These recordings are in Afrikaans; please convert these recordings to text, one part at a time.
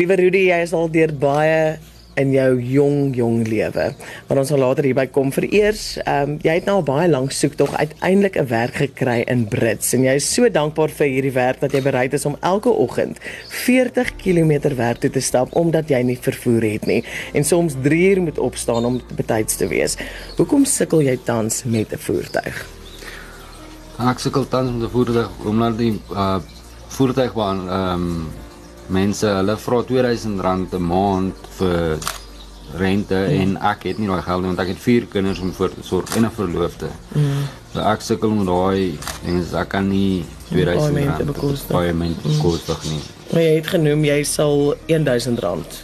Liewe Rudy, jy is al deur baie in jou jong jong lewe. Maar ons sal later hierby kom vir eers. Ehm um, jy het nou al baie lank soek tog uiteindelik 'n werk gekry in Brits en jy is so dankbaar vir hierdie werk dat jy bereid is om elke oggend 40 km werk toe te stap omdat jy nie vervoer het nie en soms 3 uur moet opstaan om betyds te wees. Hoekom sukkel jy tans met 'n voertuig? Ek sukkel tans met 'n voertuig omdat die uh voertuigbaan ehm um, mense hulle vra R2000 'n maand vir rente mm. en ek het nie daai geld nie want ek het vier kinders om voor te sorg en 'n verloofde. Mm. So ek sukkel met daai dinge ek kan nie R2000 bekostig bekostig nie. Maar jy het genoem jy sal R1000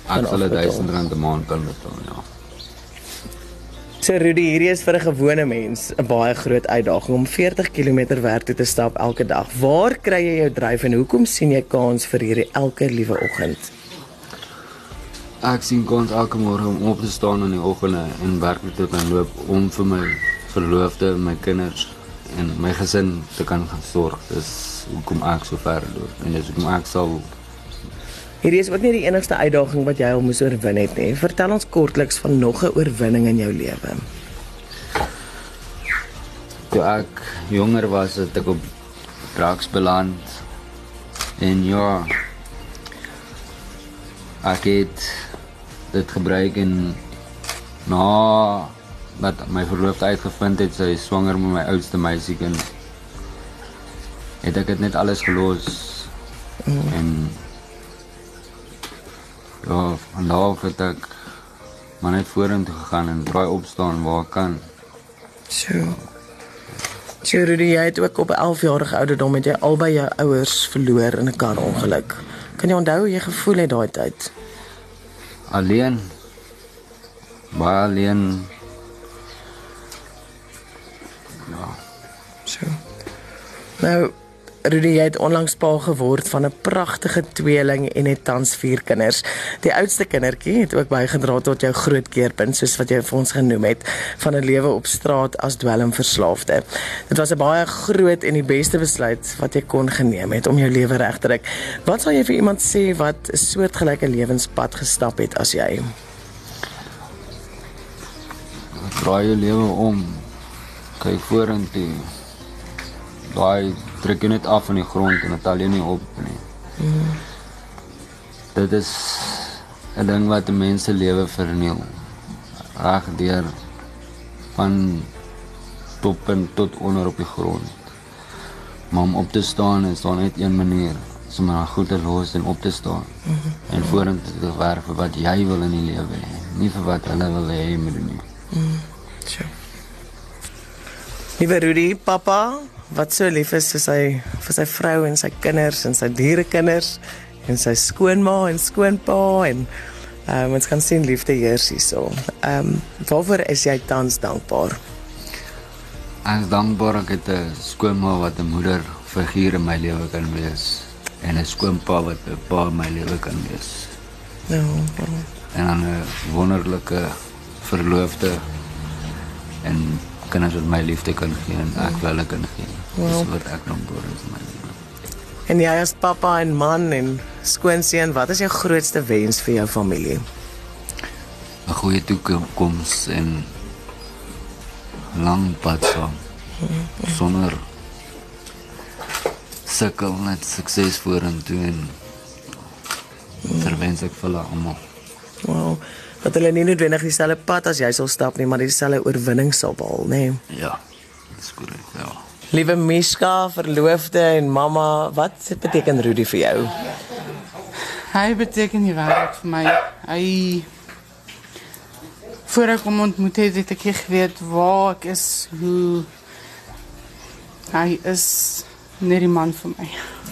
kan afbetaal. R1000 'n maand kan betaal, ja. So Rudy, hierdie is vir 'n gewone mens 'n baie groot uitdaging om 40 km werk toe te stap elke dag. Waar kry jy jou dryf en hoekom sien jy kans vir hierdie elke liewe oggend? Ek sien kans elke môre om op te staan in die oggende en werk te kan loop om vir my verloofde my kinders en my gesin te kan sorg. Dis hoekom ek so ver loop en dis hoekom ek sal Hierdie is ook nie die enigste uitdaging wat jy al moes oorwin het nie. Vertel ons kortliks van nog 'n oorwinning in jou lewe. Toe ek jonger was, het ek op drugs beland. En ja, ek het dit gebruik en na wat my verloofde uitgevind het sy swanger met my oudste meisiekind het ek dit net alles gelos mm. en Ja, daar het ek maar net vorentoe gegaan en draai opstaan waar ek kan. So. Chirudi, jy het ook op 11 jarige ouderdom met jy albei jou ouers verloor in 'n karongeluk. Kan jy onthou hoe jy gevoel het daai tyd? Alleen. Baie alleen. Ja. So. Nou Rudy het onlangs pa geword van 'n pragtige tweeling en het tans vier kinders. Die oudste kindertjie het ook bygedra tot jou groot keerpunt soos wat jy vir ons genoem het van 'n lewe op straat as dwelmverslaafde. Dit was 'n baie groot en die beste besluit wat jy kon geneem het om jou lewe reg te trek. Wat sal jy vir iemand sê wat 'n soortgelyke lewenspad gestap het as jy? Draai jou lewe om. Kyk vorentoe. Daai druk jy net af van die grond en dit tel jy nie op nie. Mm. Dit is 'n ding wat mense lewe verniel. Reg deur van top en tot onder op die grond. Maar om op te staan is daar net een manier, om maar goed te los en op te staan. Mm -hmm. En vorentoe te werk vir wat jy wil in die lewe hê, nie vir wat hulle wil hê jy moet doen nie. Mm. Sure. Liewe Rudy, papa, wat so lief is vir sy vir sy vrou en sy kinders en sy dierekinders en sy skoonma en skoonpa en ehm um, ons kan sien liefde heers hierso. Ehm um, waarvoor is jy tans dankbaar? Ek is dankbaar ek het 'n skoonma wat 'n moeder figuur in my lewe kan wees en 'n skoonpa wat 'n pa in my lewe kan wees. Ja. En 'n wonderlike verloofde en kinders wat my liefde kan gee en ek wil hulle kan gee. Wow. Dis wat ek nog gou in my lewe. En jy as pappa en man en skoonseun, wat is jou grootste wens vir jou familie? 'n Goeie toekoms en lang pad saam. Sonder sukkel net sukses vorentoe en verwens ek vir hulle almal. Wow dat hulle nie noodwendig dieselfde pad as jy sal stap nie, maar dieselfde oorwinning sal behaal, nê? Nee. Ja. Dis korrek, ja. Liewe Mishka, verloofde en mamma, wat beteken Rudy vir jou? Hy beteken nie wêreld vir my. Hy voor ek hom ontmoet het, het ek geweet waar ek is, hoe hy is net die man vir my.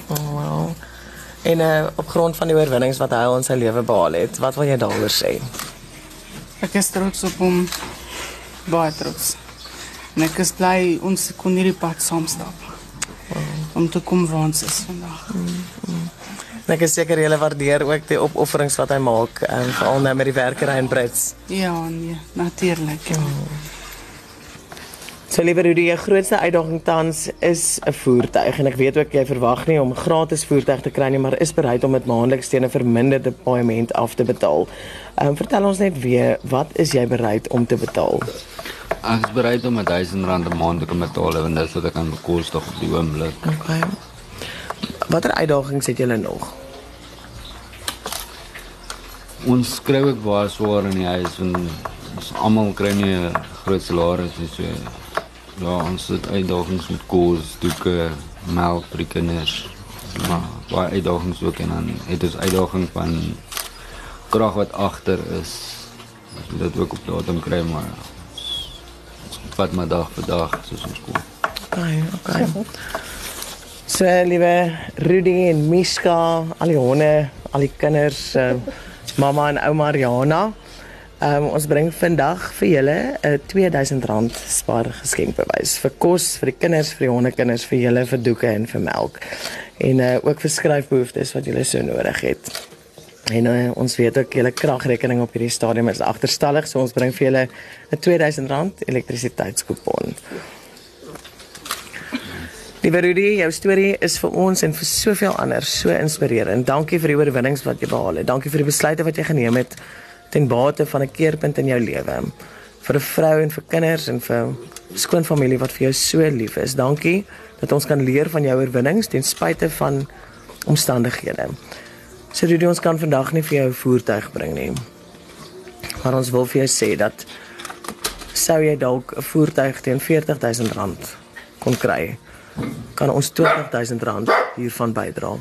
Oh, wow. En uh, op grond van die oorwinnings wat hy al in sy lewe behaal het, wat wil jy daaroor sê? Ek is trots op hom. Baie trots. En ek is bly ons kon hierdie pad saam stap. Wow. Om te kom waar ons is vandag. Mm, mm. Ek is seker jy waardeer ook die opofferings wat hy maak, en veral nou met die werkery in Brits. Ja, nee, natuurlik. Ja. Oh. So liewe Rudy, jou grootste uitdaging tans is 'n voertuig en ek weet ook jy verwag nie om 'n gratis voertuig te kry nie, maar is bereid om dit maandeliks teen 'n verminderde paaiement af te betaal. Ehm um, vertel ons net weer, wat is jy bereid om te betaal? Ek is bereid om 1000 rand 'n maand te kan betaal en dis wat ek kan bekostig op die oomblik. Okay. Watter uitdagings het julle nog? Ons kry ook baie swaar in die huis want ons almal kry nie 'n groot salaris nie so ja, ons het uitdagings met kos, doeke, melk vir die kinders. Maar baie uitdagings ook en dan het ons uitdaging van krag wat agter is. Ons moet dit ook op datum kry maar wat maar dag vir dag soos ons kom. Okay, okay. So liewe Rudy en Mishka, al die honde, al die kinders, uh, mamma en ouma Riana. Um, ons bring vandag vir julle 'n R2000 spaar geskenkbewys vir kos vir die kinders, vir die hondekinders, vir julle vir doeke en vir melk. En uh, ook vir skryfbehoeftes wat julle so nodig het. En uh, ons weet ook julle kragrekening op hierdie stadium is agterstallig, so ons bring vir julle 'n R2000 elektrisiteitskupon. Liewe Rudy, jou storie is vir ons en vir soveel ander so inspirerend. Dankie vir die oorwinnings wat jy behaal het. Dankie vir die besluite wat jy geneem het ten bate van 'n keerpunt in jou lewe. Vir 'n vrou en vir kinders en vir skoonfamilie wat vir jou so lief is. Dankie dat ons kan leer van jou oorwinnings ten spyte van omstandighede. So dit ons kan vandag nie vir jou 'n voertuig bring nie. Maar ons wil vir jou sê dat sou jy dalk 'n voertuig teen R40000 kon kry, kan ons R20000 hiervan bydra.